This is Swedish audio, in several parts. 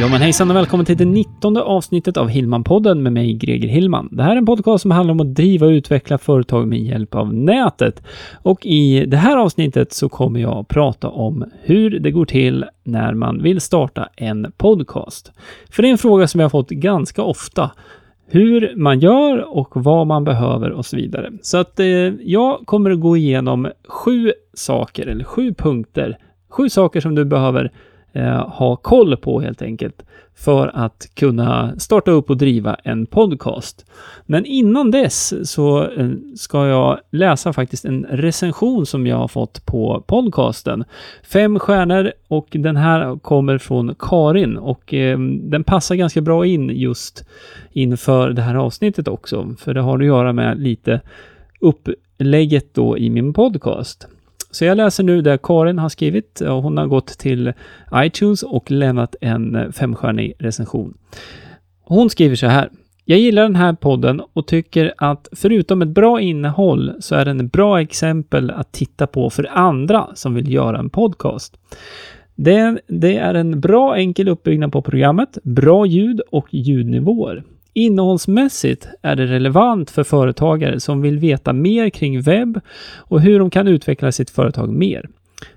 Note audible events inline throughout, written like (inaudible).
Ja men hejsan och välkommen till det 19 avsnittet av Hillman-podden med mig Greger Hillman. Det här är en podcast som handlar om att driva och utveckla företag med hjälp av nätet. Och i det här avsnittet så kommer jag att prata om hur det går till när man vill starta en podcast. För det är en fråga som jag har fått ganska ofta hur man gör och vad man behöver och så vidare. Så att eh, jag kommer att gå igenom sju saker eller sju punkter, sju saker som du behöver eh, ha koll på helt enkelt för att kunna starta upp och driva en podcast. Men innan dess så eh, ska jag läsa faktiskt en recension som jag har fått på podcasten. Fem stjärnor och den här kommer från Karin och eh, den passar ganska bra in just inför det här avsnittet också, för det har att göra med lite upplägget då i min podcast. Så jag läser nu det Karin har skrivit. Hon har gått till iTunes och lämnat en femstjärnig recension. Hon skriver så här. Jag gillar den här podden och tycker att förutom ett bra innehåll så är den ett bra exempel att titta på för andra som vill göra en podcast. Det, det är en bra enkel uppbyggnad på programmet, bra ljud och ljudnivåer. Innehållsmässigt är det relevant för företagare som vill veta mer kring webb och hur de kan utveckla sitt företag mer.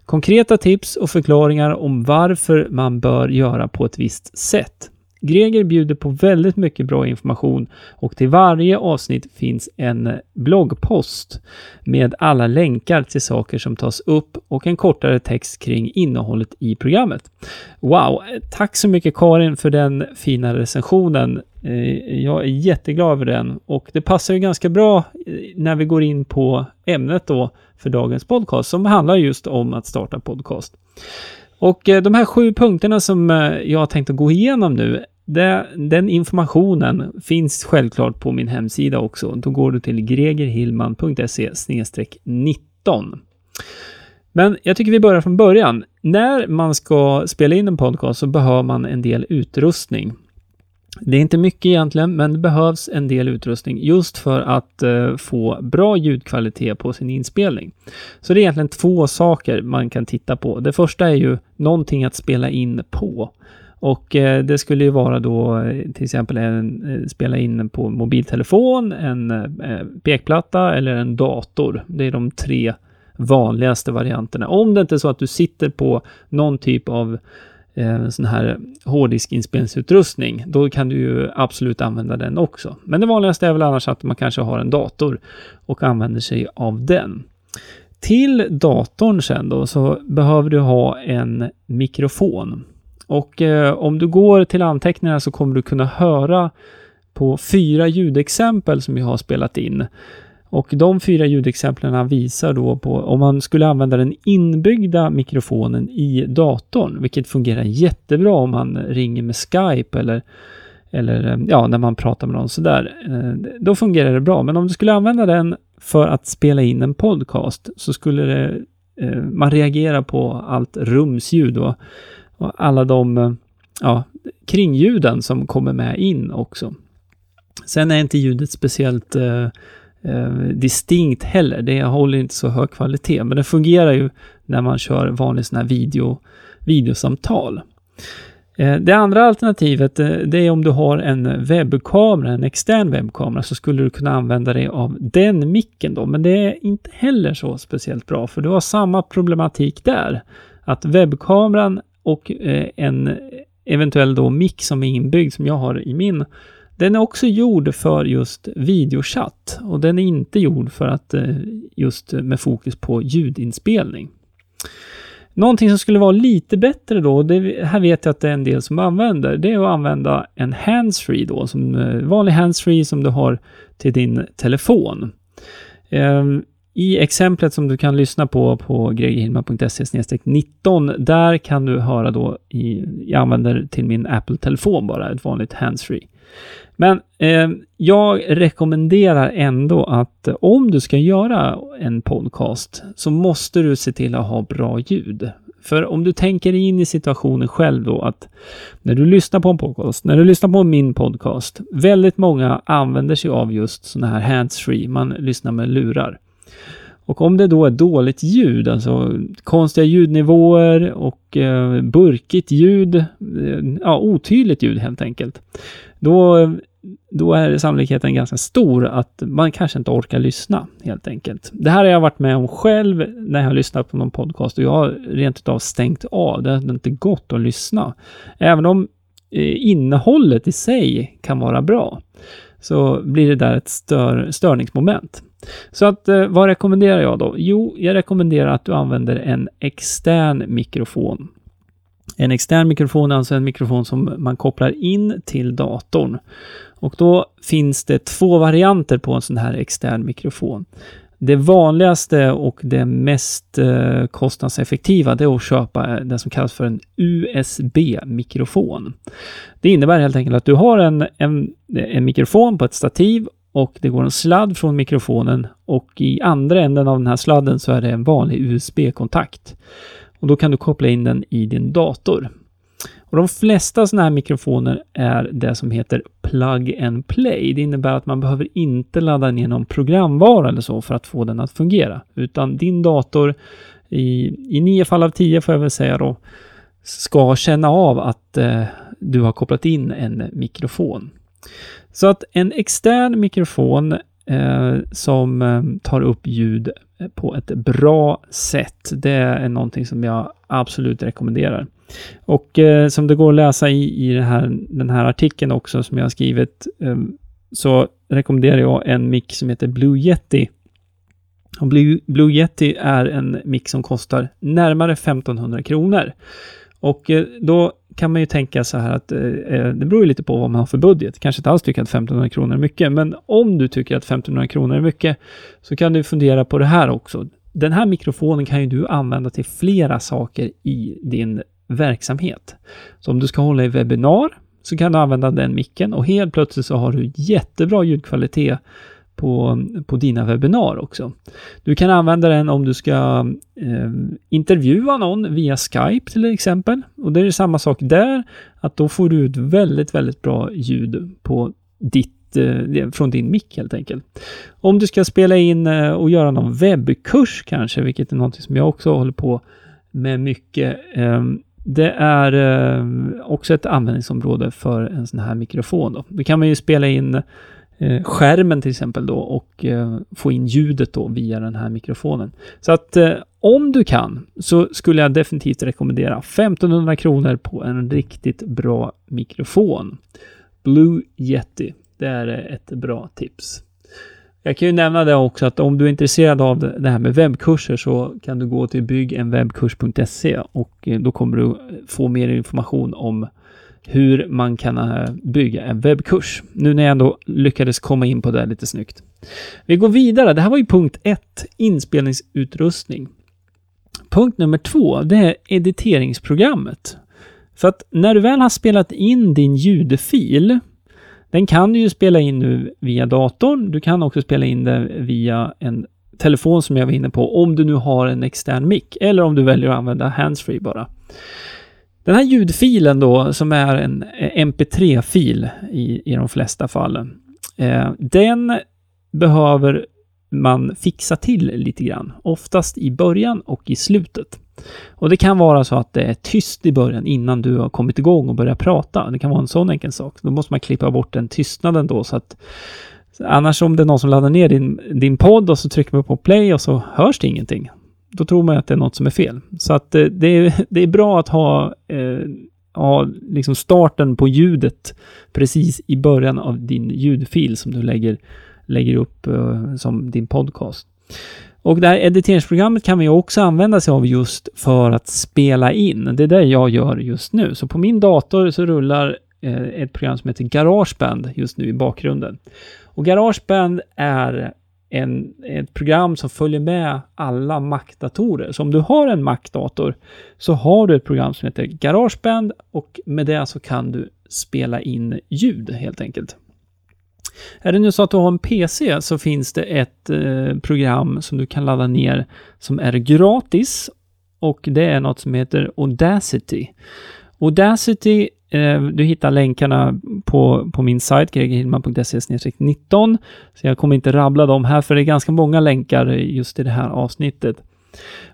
Konkreta tips och förklaringar om varför man bör göra på ett visst sätt. Greger bjuder på väldigt mycket bra information och till varje avsnitt finns en bloggpost med alla länkar till saker som tas upp och en kortare text kring innehållet i programmet. Wow! Tack så mycket Karin för den fina recensionen. Eh, jag är jätteglad över den och det passar ju ganska bra eh, när vi går in på ämnet då för dagens podcast som handlar just om att starta podcast. Och eh, de här sju punkterna som jag har tänkt att gå igenom nu det, den informationen finns självklart på min hemsida också. Då går du till gregerhillman.se 19. Men jag tycker vi börjar från början. När man ska spela in en podcast så behöver man en del utrustning. Det är inte mycket egentligen, men det behövs en del utrustning just för att eh, få bra ljudkvalitet på sin inspelning. Så det är egentligen två saker man kan titta på. Det första är ju någonting att spela in på. Och eh, det skulle ju vara då eh, till exempel en, eh, spela in på mobiltelefon, en eh, pekplatta eller en dator. Det är de tre vanligaste varianterna. Om det inte är så att du sitter på någon typ av eh, sån här hårddiskinspelningsutrustning, då kan du ju absolut använda den också. Men det vanligaste är väl annars att man kanske har en dator och använder sig av den. Till datorn sen då så behöver du ha en mikrofon. Och eh, om du går till anteckningarna så kommer du kunna höra på fyra ljudexempel som jag har spelat in. Och de fyra ljudexemplen visar då på om man skulle använda den inbyggda mikrofonen i datorn, vilket fungerar jättebra om man ringer med Skype eller, eller eh, ja, när man pratar med någon sådär. Eh, då fungerar det bra. Men om du skulle använda den för att spela in en podcast så skulle det, eh, man reagera på allt rumsljud och och alla de ja, kringljuden som kommer med in också. Sen är inte ljudet speciellt eh, distinkt heller. Det håller inte så hög kvalitet, men det fungerar ju när man kör vanlig sån här video, videosamtal. Eh, det andra alternativet, eh, det är om du har en webbkamera, en extern webbkamera, så skulle du kunna använda dig av den micken då, men det är inte heller så speciellt bra, för du har samma problematik där. Att webbkameran och eh, en eventuell då mick som är inbyggd som jag har i min. Den är också gjord för just videochatt och den är inte gjord för att eh, just med fokus på ljudinspelning. Någonting som skulle vara lite bättre då, det här vet jag att det är en del som använder, det är att använda en handsfree då, som eh, vanlig handsfree som du har till din telefon. Ehm, I exemplet som du kan lyssna på på gregerhillman.se 19, där kan du höra då i, jag använder till min Apple-telefon bara, ett vanligt handsfree. Men eh, jag rekommenderar ändå att eh, om du ska göra en podcast så måste du se till att ha bra ljud. För om du tänker in i situationen själv då att när du lyssnar på en podcast, när du lyssnar på min podcast, väldigt många använder sig av just sådana här handsfree, man lyssnar med lurar. Och om det då är dåligt ljud, alltså konstiga ljudnivåer och eh, burkigt ljud, eh, ja otydligt ljud helt enkelt, då då är sannolikheten ganska stor att man kanske inte orkar lyssna helt enkelt. Det här har jag varit med om själv när jag har lyssnat på någon podcast och jag har rent utav stängt av. Det har inte gått att lyssna. Även om eh, innehållet i sig kan vara bra så blir det där ett stör, störningsmoment. Så att eh, vad rekommenderar jag då? Jo, jag rekommenderar att du använder en extern mikrofon. En extern mikrofon är alltså en mikrofon som man kopplar in till datorn. Och då finns det två varianter på en sån här extern mikrofon. Det vanligaste och det mest eh, kostnadseffektiva det är att köpa eh, det som kallas för en USB-mikrofon. Det innebär helt enkelt att du har en, en, en mikrofon på ett stativ och det går en sladd från mikrofonen och i andra änden av den här sladden så är det en vanlig USB-kontakt. Och då kan du koppla in den i din dator. Och de flesta sådana här mikrofoner är det som heter plug and play. Det innebär att man behöver inte ladda ner någon programvara eller så för att få den att fungera, utan din dator i, i nio fall av tio får jag väl säga då, ska känna av att eh, du har kopplat in en mikrofon. Så att en extern mikrofon eh, som eh, tar upp ljud eh, på ett bra sätt, det är någonting som jag absolut rekommenderar. Och eh, som det går att läsa i, i här, den här artikeln också som jag har skrivit, eh, så rekommenderar jag en mick som heter Blue Yeti. Och Blue, Blue Yeti är en mick som kostar närmare 1500 kronor. Och eh, då kan man ju tänka så här att eh, eh, det beror ju lite på vad man har för budget. Kanske inte alls tycker att 1500 kronor är mycket, men om du tycker att 1500 kronor är mycket så kan du fundera på det här också. Den här mikrofonen kan ju du använda till flera saker i din verksamhet. Så om du ska hålla i webbinar så kan du använda den micken och helt plötsligt så har du jättebra ljudkvalitet på, på dina webbinar också. Du kan använda den om du ska eh, intervjua någon via Skype till exempel. Och det är samma sak där, att då får du ut väldigt, väldigt bra ljud på ditt eh, från din mick helt enkelt. Om du ska spela in eh, och göra någon webbkurs kanske, vilket är något som jag också håller på med mycket, ehm, det är eh, också ett användningsområde för en sån här mikrofon. Då, då kan man ju spela in eh, skärmen till exempel då och eh, få in ljudet då via den här mikrofonen. Så att eh, om du kan så skulle jag definitivt rekommendera 1500 kronor på en riktigt bra mikrofon. Blue Yeti, det är ett bra tips. Jag kan ju nämna det också att om du är intresserad av det här med webbkurser så kan du gå till byggenwebbkurs.se och eh, då kommer du få mer information om hur man kan eh, bygga en webbkurs. Nu när jag ändå lyckades komma in på det lite snyggt. Vi går vidare. Det här var ju punkt 1, inspelningsutrustning. Punkt nummer två, det är editeringsprogrammet. För att när du väl har spelat in din ljudfil den kan du ju spela in nu via datorn. Du kan också spela in den via en telefon som jag var inne på, om du nu har en extern mick eller om du väljer att använda handsfree bara. Den här ljudfilen då, som är en eh, mp3-fil i, i de flesta fallen, eh, den behöver man fixa till lite grann, oftast i början och i slutet. Och det kan vara så att det är tyst i början innan du har kommit igång och börjat prata. Det kan vara en sån enkel sak. Då måste man klippa bort den tystnaden då så att annars om det är någon som laddar ner din, din podd och så trycker man på play och så hörs det ingenting. Då tror man att det är något som är fel. Så att eh, det är, (laughs) det är bra att ha, eh, ha liksom starten på ljudet precis i början av din ljudfil som du lägger, lägger upp eh, som din podcast. Och det här editeringsprogrammet kan vi också använda sig av just för att spela in. Det är det jag gör just nu. Så på min dator så rullar eh, ett program som heter Garageband just nu i bakgrunden. Och Garageband är en, ett program som följer med alla Mac-datorer. Så om du har en Mac-dator så har du ett program som heter Garageband och med det så kan du spela in ljud helt enkelt. Är det nu så att du har en PC så finns det ett eh, program som du kan ladda ner som är gratis och det är något som heter Audacity. Audacity, eh, du hittar länkarna på, på min sajt, gregerhillman.se 19. Så jag kommer inte rabbla dem här, för det är ganska många länkar just i det här avsnittet.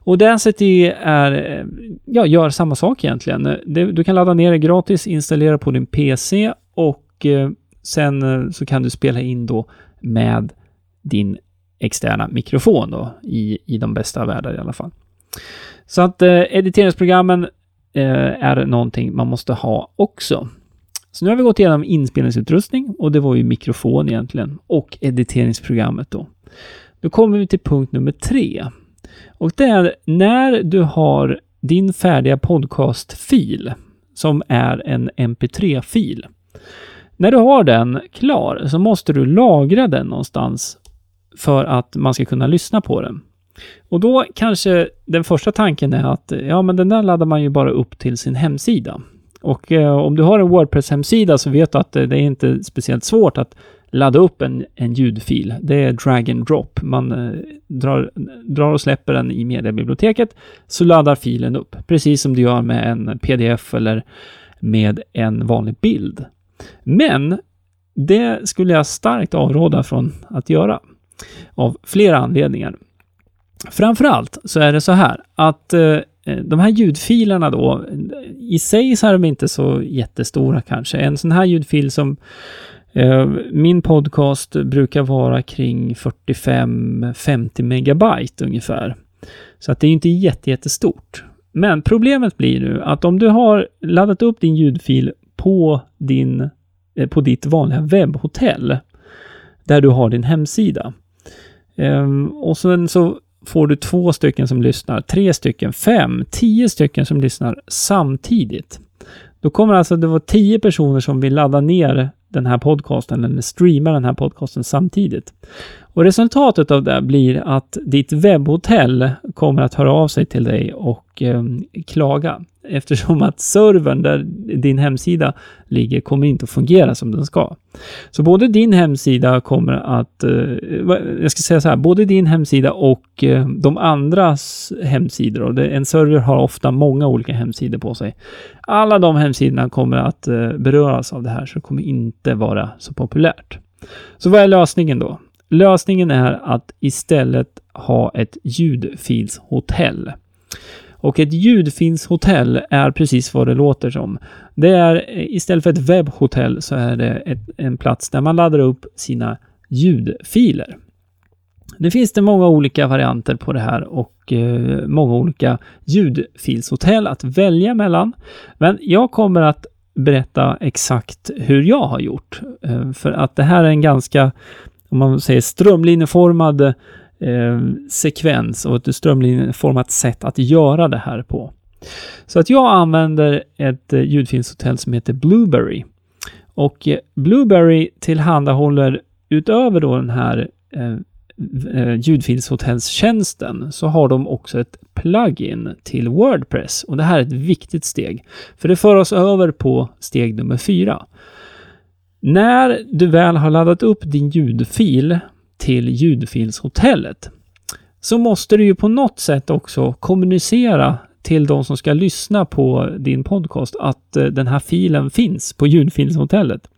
Audacity är, eh, ja, gör samma sak egentligen. Du kan ladda ner det gratis, installera på din PC och eh, sen eh, så kan du spela in då med din externa mikrofon då, i, i de bästa världar i alla fall. Så att eh, editeringsprogrammen Eh, är någonting man måste ha också. Så nu har vi gått igenom inspelningsutrustning och det var ju mikrofon egentligen och editeringsprogrammet då. Då kommer vi till punkt nummer tre. Och det är när du har din färdiga podcastfil som är en mp3-fil. När du har den klar så måste du lagra den någonstans för att man ska kunna lyssna på den. Och då kanske den första tanken är att eh, ja, men den där laddar man ju bara upp till sin hemsida. Och eh, om du har en Wordpress-hemsida så vet du att eh, det är inte speciellt svårt att ladda upp en, en ljudfil. Det är drag and drop. Man eh, drar, drar och släpper den i mediebiblioteket så laddar filen upp. Precis som du gör med en pdf eller med en vanlig bild. Men det skulle jag starkt avråda från att göra. Av flera anledningar. Framförallt så är det så här att eh, de här ljudfilerna då, i sig så är de inte så jättestora kanske. En sån här ljudfil som eh, min podcast brukar vara kring 45-50 megabyte ungefär. Så att det är inte jättestort. Men problemet blir nu att om du har laddat upp din ljudfil på, din, eh, på ditt vanliga webbhotell, där du har din hemsida. Ehm, och sen så får du två stycken som lyssnar, tre stycken, fem, tio stycken som lyssnar samtidigt. Då kommer alltså det vara tio personer som vill ladda ner den här podcasten eller streama den här podcasten samtidigt. Och resultatet av det blir att ditt webbhotell kommer att höra av sig till dig och eh, klaga eftersom att servern där din hemsida ligger kommer inte att fungera som den ska. Så både din hemsida kommer att, eh, jag ska säga så här, både din hemsida och eh, de andras hemsidor, och en server har ofta många olika hemsidor på sig. Alla de hemsidorna kommer att eh, beröras av det här, så det kommer inte vara så populärt. Så vad är lösningen då? Lösningen är att istället ha ett ljudfilshotell. Och ett ljudfilshotell är precis vad det låter som. Det är istället för ett webbhotell så är det ett, en plats där man laddar upp sina ljudfiler. Nu finns det många olika varianter på det här och eh, många olika ljudfilshotell att välja mellan. Men jag kommer att berätta exakt hur jag har gjort. Eh, för att det här är en ganska, om man säger strömlinjeformad eh, sekvens och ett strömlinjeformat sätt att göra det här på. Så att jag använder ett eh, ljudfilmshotell som heter Blueberry. Och eh, Blueberry tillhandahåller utöver då den här eh, eh ljudfilshotellstjänsten så har de också ett plugin till Wordpress. Och det här är ett viktigt steg. För det för oss över på steg nummer fyra. När du väl har laddat upp din ljudfil till ljudfilshotellet så måste du ju på något sätt också kommunicera till de som ska lyssna på din podcast att eh, den här filen finns på ljudfilshotellet.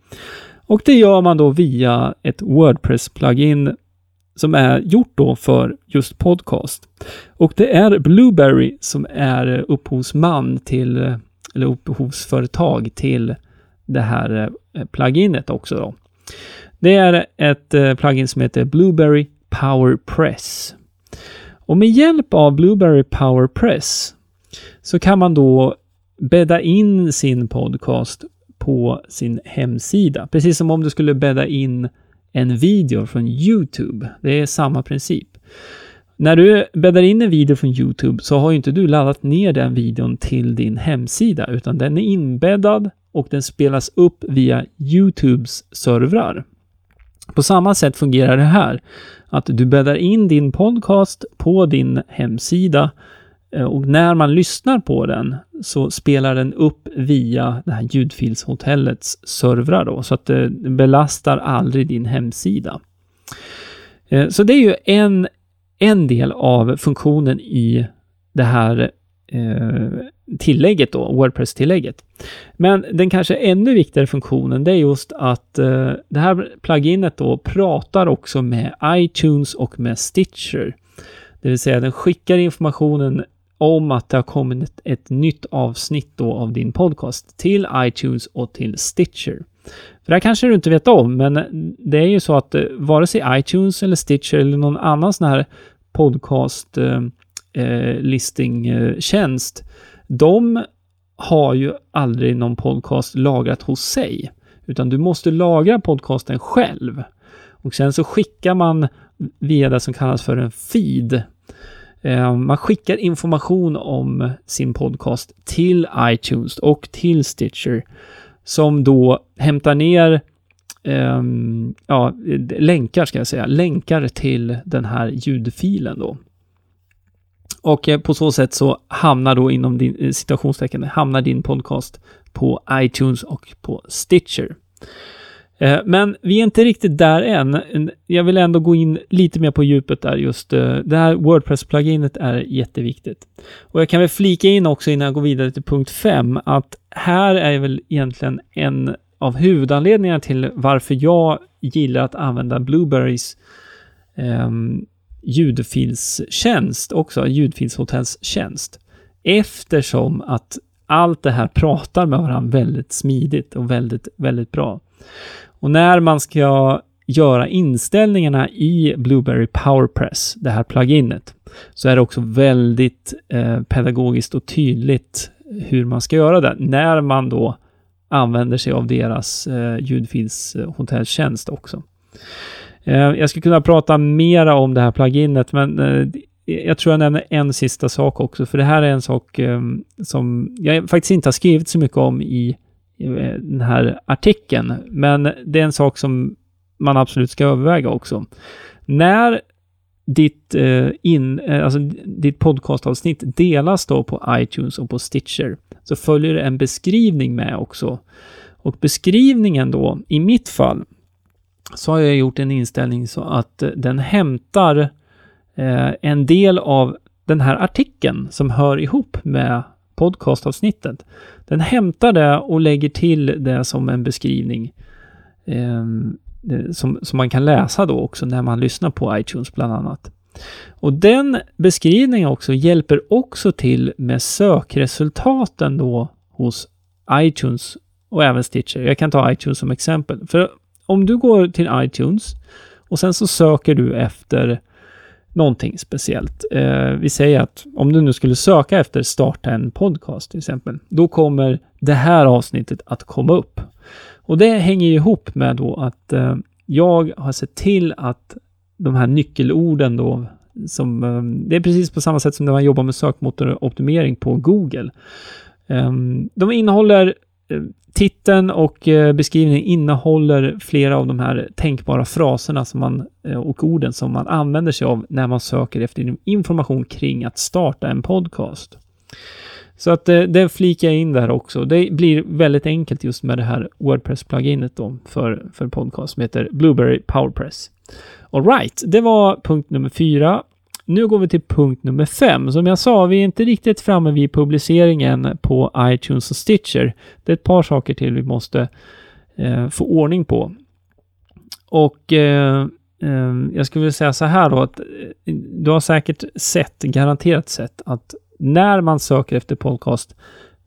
Och det gör man då via ett Wordpress-plugin som är gjort då för just podcast. Och det är Blueberry som är upphovsman till, eh, eller upphovsföretag till det här eh, pluginet också då. Det är ett eh, plugin som heter Blueberry Powerpress. Och med hjälp av Blueberry Powerpress så kan man då bädda in sin podcast på sin hemsida. Precis som om du skulle bädda in en video från Youtube. Det är samma princip. När du bäddar in en video från Youtube så har ju inte du laddat ner den videon till din hemsida, utan den är inbäddad och den spelas upp via Youtubes servrar. På samma sätt fungerar det här. Att du bäddar in din podcast på din hemsida eh, och när man lyssnar på den så spelar den upp via det här ljudfilshotellets servrar då, så att eh, det belastar aldrig din hemsida. Eh, så det är ju en, en del av funktionen i det här eh, tillägget då, Wordpress-tillägget. Men den kanske ännu viktigare funktionen, det är just att eh, det här pluginet då pratar också med iTunes och med Stitcher. Det vill säga den skickar informationen om att det har kommit ett, ett nytt avsnitt då av din podcast till iTunes och till Stitcher. För det här kanske du inte vet om, men det är ju så att eh, vare sig iTunes eller Stitcher eller någon annan sån här podcast eh, eh, listingtjänst, eh, de har ju aldrig någon podcast lagrat hos sig, utan du måste lagra podcasten själv. Och sen så skickar man via det som kallas för en feed. Eh, man skickar information om sin podcast till iTunes och till Stitcher som då hämtar ner um, ja, länkar ska jag säga, länkar till den här ljudfilen då. Och eh, på så sätt så hamnar då inom din eh, citationstecken, hamnar din podcast på iTunes och på Stitcher. Eh, men vi är inte riktigt där än. Jag vill ändå gå in lite mer på djupet där just. Det här Wordpress-pluginet är jätteviktigt. Och jag kan väl flika in också innan jag går vidare till punkt 5 att här är väl egentligen en av huvudanledningarna till varför jag gillar att använda Blueberries um, ljudfilstjänst också, ljudfilshotellstjänst. Eftersom att allt det här pratar med varandra väldigt smidigt och väldigt, väldigt bra. Och när man ska göra inställningarna i Blueberry PowerPress, det här pluginet, så är det också väldigt eh, pedagogiskt och tydligt hur man ska göra det när man då använder sig av deras eh, ljudfilshotelltjänst också. Eh, jag skulle kunna prata mera om det här pluginet, men eh, jag tror jag nämner en sista sak också, för det här är en sak ehm, som jag faktiskt inte har skrivit så mycket om i eh, den här artikeln, men det är en sak som man absolut ska överväga också. När ditt, in, alltså ditt podcastavsnitt delas då på iTunes och på Stitcher, så följer det en beskrivning med också. Och beskrivningen då, i mitt fall, så har jag gjort en inställning så att eh, den hämtar eh, en del av den här artikeln som hör ihop med podcastavsnittet. Den hämtar det och lägger till det som en beskrivning eh, som, som man kan läsa då också när man lyssnar på iTunes bland annat. Och den beskrivningen också hjälper också till med sökresultaten då hos iTunes och även Stitcher. Jag kan ta iTunes som exempel. För om du går till iTunes och sen så söker du efter någonting speciellt. Eh, vi säger att om du nu skulle söka efter starta en podcast till exempel, då kommer det här avsnittet att komma upp. Och det hänger ihop med då att eh, jag har sett till att de här nyckelorden då, som, eh, det är precis på samma sätt som när man jobbar med sökmotoroptimering på Google. Eh, de innehåller Titeln och eh, beskrivningen innehåller flera av de här tänkbara fraserna som man, eh, och orden som man använder sig av när man söker efter information kring att starta en podcast. Så att eh, det flikar jag in där också. Det blir väldigt enkelt just med det här Wordpress-pluginet då för, för podcast som heter Blueberry PowerPress. Alright, det var punkt nummer fyra. Nu går vi till punkt nummer fem. Som jag sa, vi är inte riktigt framme vid publiceringen på iTunes och Stitcher. Det är ett par saker till vi måste eh, få ordning på. Och eh, eh, jag skulle vilja säga så här då att eh, du har säkert sett, garanterat sett, att när man söker efter podcast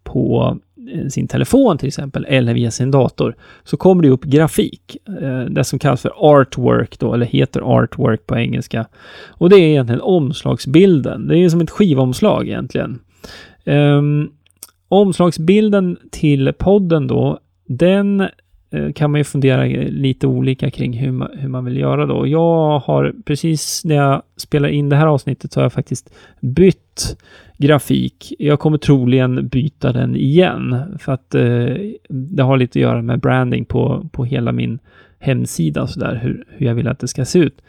på Eh, sin telefon till exempel, eller via sin dator, så kommer det upp grafik. Eh, det som kallas för artwork då, eller heter artwork på engelska. Och det är egentligen omslagsbilden. Det är som ett skivomslag egentligen. Um, omslagsbilden till podden då, den eh, kan man ju fundera lite olika kring hur man, hur man vill göra då. Jag har precis när jag spelar in det här avsnittet så har jag faktiskt bytt grafik. Jag kommer troligen byta den igen för att eh, det har lite att göra med branding på, på hela min hemsida så där, hur, hur jag vill att det ska se ut.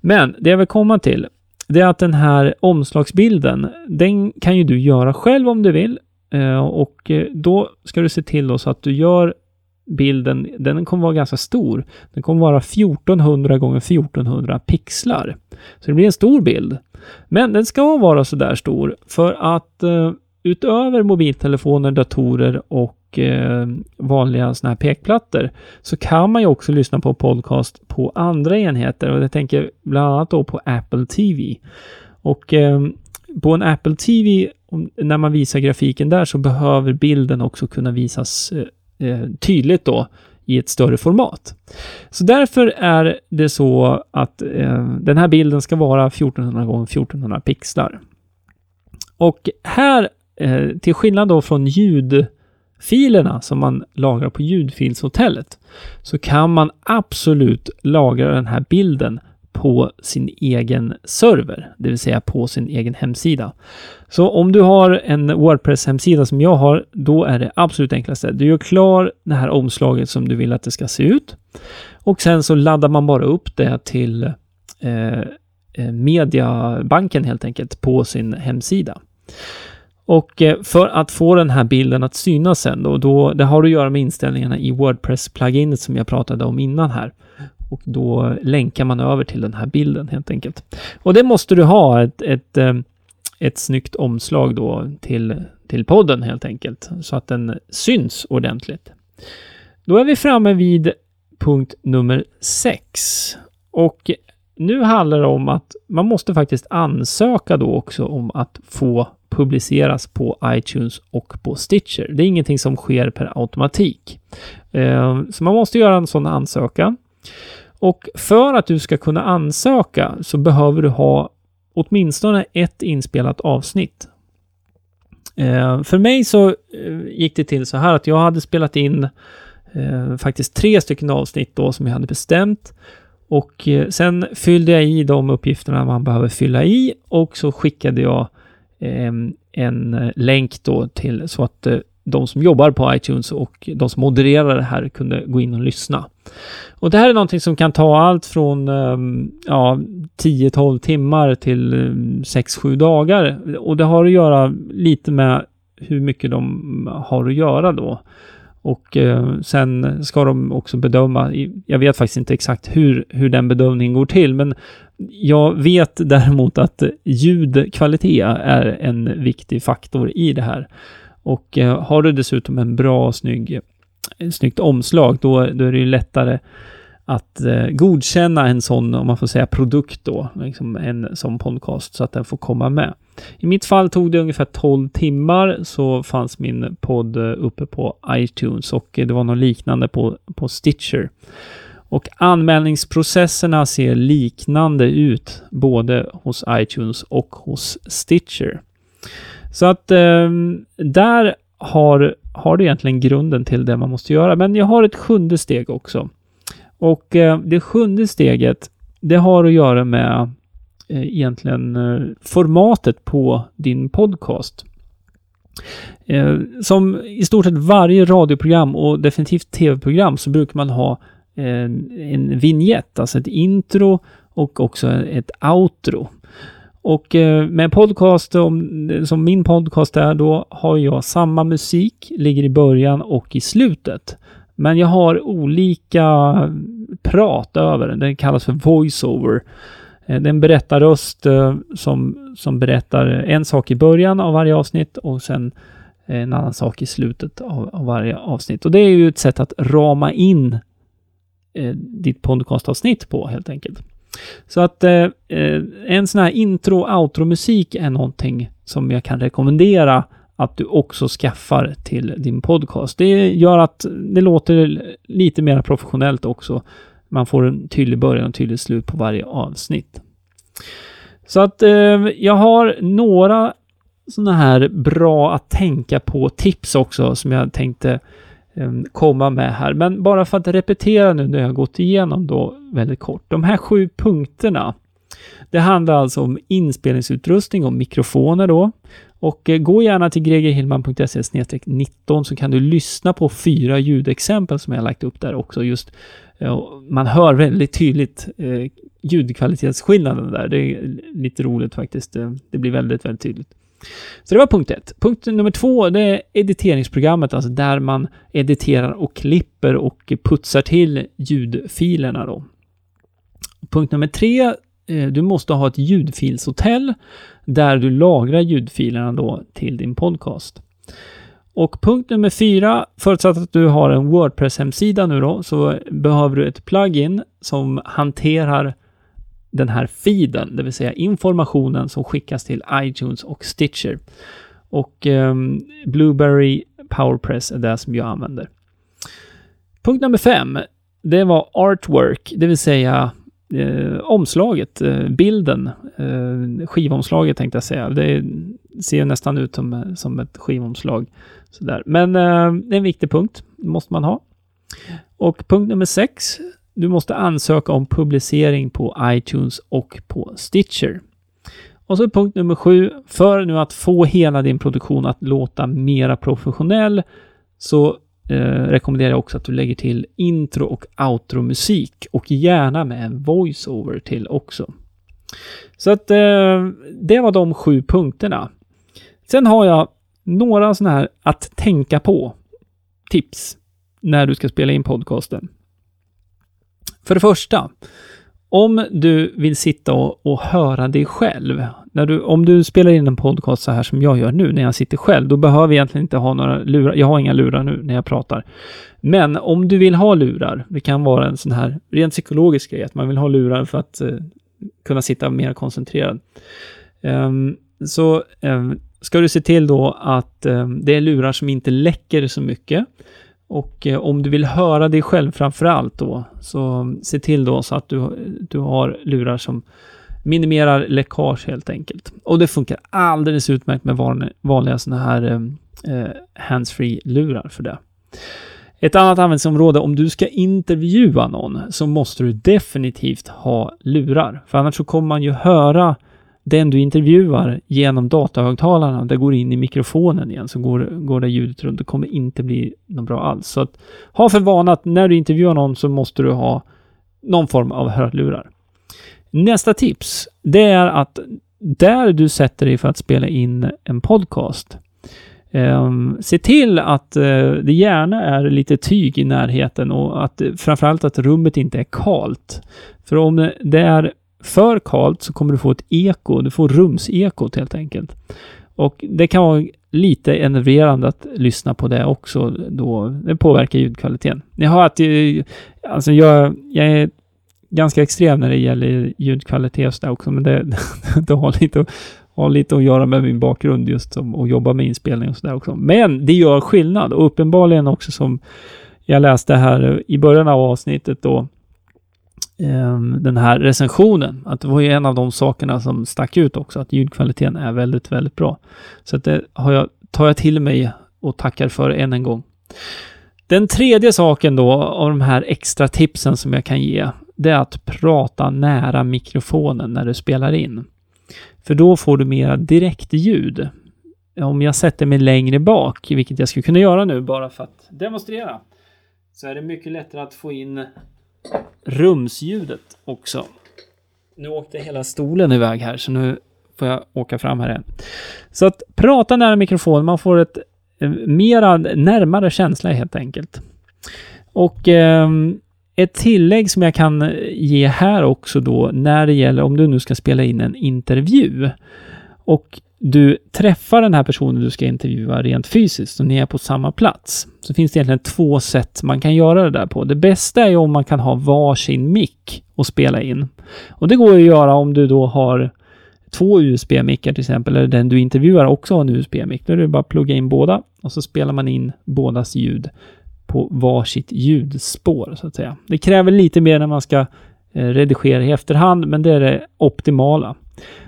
Men det jag vill komma till, det är att den här omslagsbilden, den kan ju du göra själv om du vill. Eh, och eh, då ska du se till då så att du gör bilden, den kommer vara ganska stor. Den kommer vara 1400 gånger 1400 pixlar. Så det blir en stor bild. Men den ska vara så där stor för att eh, utöver mobiltelefoner, datorer och eh, vanliga sådana här pekplattor så kan man ju också lyssna på podcast på andra enheter och jag tänker bland annat då på Apple TV. Och eh, på en Apple TV, när man visar grafiken där så behöver bilden också kunna visas eh, eh tydligt då i ett större format. Så därför är det så att eh, den här bilden ska vara 1400 x 1400 pixlar. Och här, eh, till skillnad då från ljudfilerna som man lagrar på ljudfilshotellet, så kan man absolut lagra den här bilden på sin egen server, det vill säga på sin egen hemsida. Så om du har en Wordpress-hemsida som jag har, då är det absolut enklaste. Du gör klar det här omslaget som du vill att det ska se ut och sen så laddar man bara upp det till eh, eh mediabanken helt enkelt på sin hemsida. Och eh, för att få den här bilden att synas sen då, då det har att göra med inställningarna i Wordpress-pluginet som jag pratade om innan här. Och då länkar man över till den här bilden helt enkelt. Och det måste du ha ett, ett, ehm, ett snyggt omslag då till, till podden helt enkelt, så att den syns ordentligt. Då är vi framme vid punkt nummer 6. Och nu handlar det om att man måste faktiskt ansöka då också om att få publiceras på iTunes och på Stitcher. Det är ingenting som sker per automatik. Ehm, så man måste göra en sån ansökan. Och för att du ska kunna ansöka så behöver du ha åtminstone ett inspelat avsnitt. Eh, för mig så eh, gick det till så här att jag hade spelat in eh, faktiskt tre stycken avsnitt då som jag hade bestämt. Och eh, sen fyllde jag i de uppgifterna man behöver fylla i och så skickade jag eh, en eh, länk då till så att eh, de som jobbar på iTunes och de som modererar det här kunde gå in och lyssna. Och det här är någonting som kan ta allt från ehm, ja, 10-12 timmar till ehm, 6-7 dagar. Och det har att göra lite med hur mycket de har att göra då. Och eh, sen ska de också bedöma, jag vet faktiskt inte exakt hur, hur den bedömningen går till, men jag vet däremot att ljudkvalitet är en viktig faktor i det här. Och eh, har du dessutom en bra, snygg, eh, snyggt omslag, då, då är det ju lättare att eh, godkänna en sån, om man får säga produkt då, liksom en sån podcast, så att den får komma med. I mitt fall tog det ungefär 12 timmar, så fanns min podd eh, uppe på iTunes och det var något liknande på, på Stitcher. Och anmälningsprocesserna ser liknande ut både hos iTunes och hos Stitcher. Så att eh, där har, har du egentligen grunden till det man måste göra. Men jag har ett sjunde steg också. Och eh, det sjunde steget, det har att göra med eh, egentligen eh, formatet på din podcast. Eh, som i stort sett varje radioprogram och definitivt tv-program så brukar man ha eh, en vignett, alltså ett intro och också ett outro. Och eh, med podcast, som min podcast är, då har jag samma musik, ligger i början och i slutet. Men jag har olika prat över den. Den kallas för voiceover. Eh, det är en berättarröst eh, som, som berättar en sak i början av varje avsnitt och sen en annan sak i slutet av, av varje avsnitt. Och det är ju ett sätt att rama in eh, ditt podcastavsnitt på helt enkelt. Så att eh, eh, en sån här intro-outro-musik är någonting som jag kan rekommendera att du också skaffar till din podcast. Det gör att det låter lite mer professionellt också. Man får en tydlig början och tydlig slut på varje avsnitt. Så att eh, jag har några sådana här bra att tänka på tips också som jag tänkte Ehm, komma med här. Men bara för att repetera nu när jag har gått igenom då väldigt kort. De här sju punkterna. Det handlar alltså om inspelningsutrustning och mikrofoner då. Och eh, gå gärna till gregerhillman.se 19 så kan du lyssna på fyra ljudexempel som jag lagt upp där också. Just, eh, man hör väldigt tydligt eh, ljudkvalitetsskillnaden där. Det är lite roligt faktiskt. Det blir väldigt, väldigt tydligt. Så det var punkt ett. Punkt nummer två, det är editeringsprogrammet, alltså där man editerar och klipper och putsar till ljudfilerna då. Punkt nummer tre, eh, du måste ha ett ljudfilshotell där du lagrar ljudfilerna då till din podcast. Och punkt nummer fyra, förutsatt att du har en Wordpress-hemsida nu då, så behöver du ett plugin som hanterar den här feeden, det vill säga informationen som skickas till iTunes och Stitcher. Och eh, Blueberry PowerPress är det som jag använder. Punkt nummer fem, det var artwork, det vill säga eh, omslaget, eh, bilden, eh, skivomslaget tänkte jag säga. Det ser nästan ut som, som ett skivomslag. Sådär. Men eh, det är en viktig punkt, måste man ha. Och punkt nummer sex, du måste ansöka om publicering på iTunes och på Stitcher. Och så punkt nummer sju, för nu att få hela din produktion att låta mera professionell så eh, rekommenderar jag också att du lägger till intro och outro-musik och gärna med en voiceover till också. Så att eh, det var de sju punkterna. Sen har jag några sådana här att tänka på tips när du ska spela in podcasten. För det första, om du vill sitta och, och, höra dig själv. När du, om du spelar in en podcast så här som jag gör nu när jag sitter själv, då behöver jag egentligen inte ha några lurar. Jag har inga lurar nu när jag pratar. Men om du vill ha lurar, det kan vara en sån här rent psykologisk grej, att man vill ha lurar för att eh, kunna sitta mer koncentrerad. Um, så um, ska du se till då att um, det är lurar som inte läcker så mycket. Och eh, om du vill höra dig själv framför allt då, så se till då så att du, du har lurar som minimerar läckage helt enkelt. Och det funkar alldeles utmärkt med van, vanliga sådana här eh, eh, handsfree-lurar för det. Ett annat användningsområde, om du ska intervjua någon så måste du definitivt ha lurar. För annars så kommer man ju höra den du intervjuar genom datahögtalarna, det går in i mikrofonen igen, så går, går det ljudet runt. Det kommer inte bli något bra alls. Så att, ha för vana att när du intervjuar någon så måste du ha någon form av hörlurar. Nästa tips, det är att där du sätter dig för att spela in en podcast, eh, se till att eh, det gärna är lite tyg i närheten och att framförallt att rummet inte är kalt. För om det är för kallt så kommer du få ett eko. Du får rumsekot helt enkelt. Och det kan vara lite enerverande att lyssna på det också då. Det påverkar ljudkvaliteten. Jag har att, alltså jag, jag är ganska extrem när det gäller ljudkvalitet och sådär också, men det, (laughs) det har, lite, har lite att göra med min bakgrund just som att jobba med inspelning och sådär också. Men det gör skillnad och uppenbarligen också som jag läste här i början av avsnittet då, Ehm, den här recensionen. Att det var ju en av de sakerna som stack ut också, att ljudkvaliteten är väldigt, väldigt bra. Så att det har jag, tar jag till mig och tackar för än en gång. Den tredje saken då av de här extra tipsen som jag kan ge, det är att prata nära mikrofonen när du spelar in. För då får du mera direktljud. Om jag sätter mig längre bak, vilket jag skulle kunna göra nu bara för att demonstrera, så är det mycket lättare att få in rumsljudet också. Nu åkte hela stolen iväg här, så nu får jag åka fram här igen. Så att prata nära mikrofonen, man får ett eh, mera närmare känsla helt enkelt. Och eh, ett tillägg som jag kan eh, ge här också då när det gäller om du nu ska spela in en intervju och du träffar den här personen du ska intervjua rent fysiskt och ni är på samma plats, så finns det egentligen två sätt man kan göra det där på. Det bästa är ju om man kan ha varsin mick och spela in. Och det går att göra om du då har två USB-mickar till exempel, eller den du intervjuar också har en USB-mick. Då är det bara att plugga in båda och så spelar man in bådas ljud på varsitt ljudspår, så att säga. Det kräver lite mer när man ska eh, redigera i efterhand, men det är det optimala.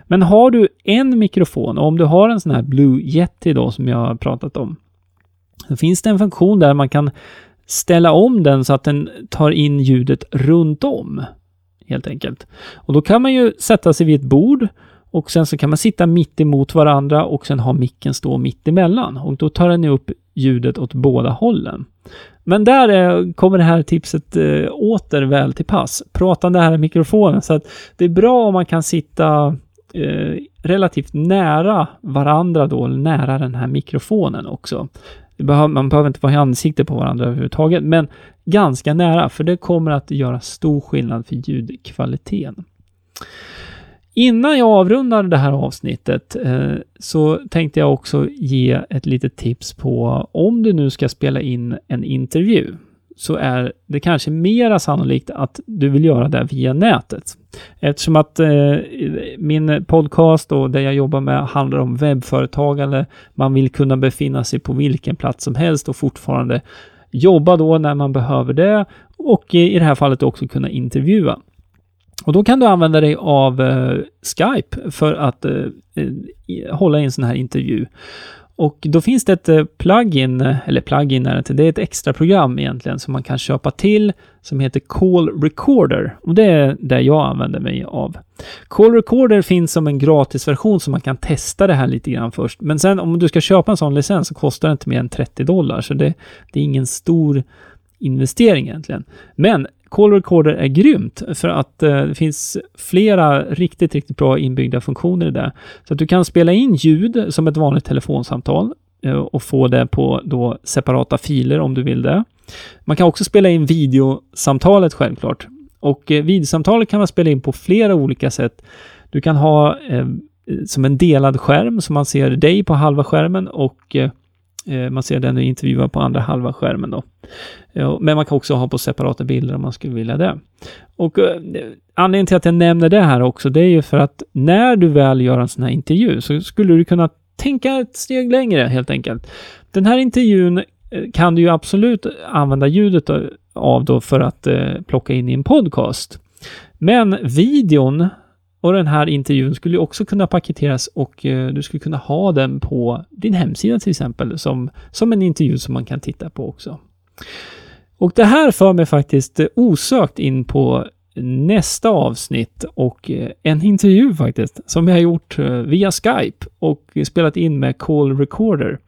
Men har du en mikrofon, och om du har en sån här Blue Yeti då som jag har pratat om, så finns det en funktion där man kan ställa om den så att den tar in ljudet runt om. Helt enkelt. Och då kan man ju sätta sig vid ett bord och sen så kan man sitta mitt emot varandra och sen ha micken stå mitt emellan. Och då tar den upp ljudet åt båda hållen. Men där är, kommer det här tipset eh, åter väl till pass. Prata nära mikrofonen. Så att det är bra om man kan sitta eh, relativt nära varandra då, nära den här mikrofonen också. Behöver, man behöver inte vara i ansikte på varandra överhuvudtaget, men ganska nära, för det kommer att göra stor skillnad för ljudkvaliteten. Innan jag avrundar det här avsnittet eh, så tänkte jag också ge ett litet tips på om du nu ska spela in en intervju så är det kanske mera sannolikt att du vill göra det via nätet. Eftersom att eh, min podcast och det jag jobbar med handlar om webbföretagande. Man vill kunna befinna sig på vilken plats som helst och fortfarande jobba då när man behöver det och i det här fallet också kunna intervjua. Och då kan du använda dig av eh, Skype för att eh, eh hålla i en sån här intervju. Och då finns det ett eh, plugin, eller plugin är det inte, det är ett extra program egentligen som man kan köpa till som heter Call Recorder. Och det är det jag använder mig av. Call Recorder finns som en gratisversion så man kan testa det här lite grann först. Men sen om du ska köpa en sån licens så kostar det inte mer än 30 dollar, så det, det är ingen stor investering egentligen. Men Call Recorder är grymt för att eh, det finns flera riktigt, riktigt bra inbyggda funktioner i det. Så att du kan spela in ljud som ett vanligt telefonsamtal eh, och få det på då separata filer om du vill det. Man kan också spela in videosamtalet självklart. Och eh, videosamtalet kan man spela in på flera olika sätt. Du kan ha eh, som en delad skärm så man ser dig på halva skärmen och eh, Eh, man ser den intervjuad på andra halva skärmen då. Men man kan också ha på separata bilder om man skulle vilja det. Och eh, anledningen till att jag nämner det här också, det är ju för att när du väl gör en sån här intervju så skulle du kunna tänka ett steg längre helt enkelt. Den här intervjun eh, kan du ju absolut använda ljudet av då för att plocka in i en podcast. Men videon och den här intervjun skulle också kunna paketeras och eh, du skulle kunna ha den på din hemsida till exempel som, som en intervju som man kan titta på också. Och det här för mig faktiskt eh, osökt in på nästa avsnitt och eh, en intervju faktiskt som jag har gjort eh, via Skype och spelat in med Call Recorder.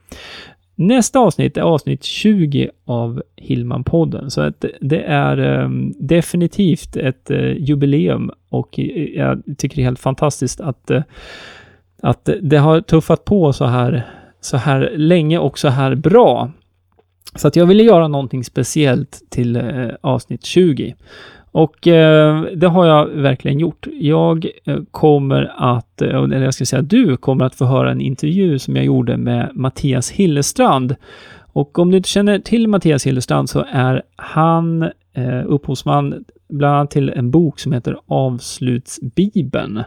Nästa avsnitt är avsnitt 20 av Hillman-podden, så att det är um, definitivt ett uh, jubileum och eh, jag tycker det är helt fantastiskt att, uh, att det har tuffat på så här, så här länge och så här bra. Så att jag ville göra någonting speciellt till uh, avsnitt 20. Och eh, det har jag verkligen gjort. Jag eh, kommer att, eh, eller jag ska säga du kommer att få höra en intervju som jag gjorde med Mattias Hillestrand. Och om du inte känner till Mattias Hillestrand så är han eh, upphovsman bland annat till en bok som heter Avslutsbibeln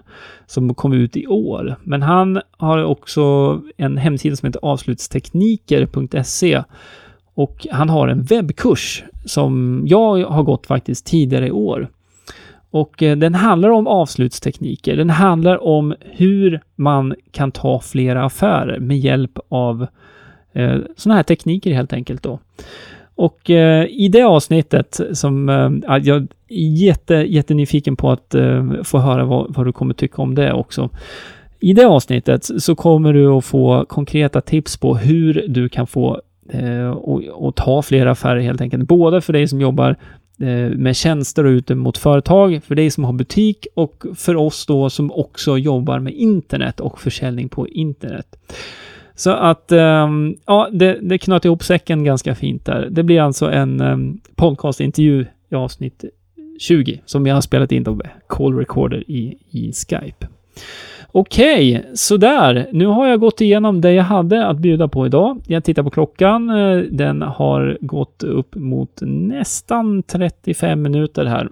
som kom ut i år. Men han har också en hemsida som heter avslutstekniker.se och han har en webbkurs som jag har gått faktiskt tidigare i år. Och eh, den handlar om avslutstekniker. Den handlar om hur man kan ta flera affärer med hjälp av eh, sådana här tekniker helt enkelt då. Och eh, i det avsnittet som eh, jag är jätte, jättenyfiken på att eh, få höra vad, vad, du kommer tycka om det också. I det avsnittet så kommer du att få konkreta tips på hur du kan få Eh, och, och, ta fler affärer helt enkelt. Både för dig som jobbar eh, med tjänster och ute mot företag, för dig som har butik och för oss då som också jobbar med internet och försäljning på internet. Så att, ehm, ja, det, det knöt ihop säcken ganska fint där. Det blir alltså en ehm, podcastintervju i avsnitt 20 som jag har spelat in då med Call Recorder i, i Skype. Okej, okay, sådär. Nu har jag gått igenom det jag hade att bjuda på idag. Jag tittar på klockan. Eh, den har gått upp mot nästan 35 minuter här.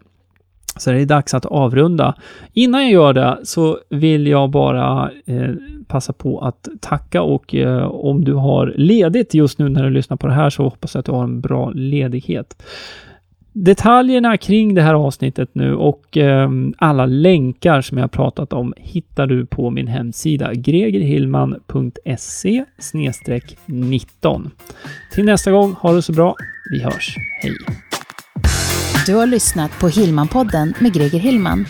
Så det är dags att avrunda. Innan jag gör det så vill jag bara eh, passa på att tacka och eh, om du har ledigt just nu när du lyssnar på det här så hoppas jag att du har en bra ledighet. Detaljerna kring det här avsnittet nu och eh, alla länkar som jag pratat om hittar du på min hemsida gregerhillman.se 19. Till nästa gång, ha det så bra. Vi hörs. Hej! Du har lyssnat på Hillman podden med Greger Hillman.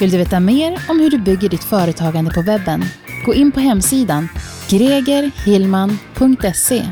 Vill du veta mer om hur du bygger ditt företagande på webben? Gå in på hemsidan gregerhillman.se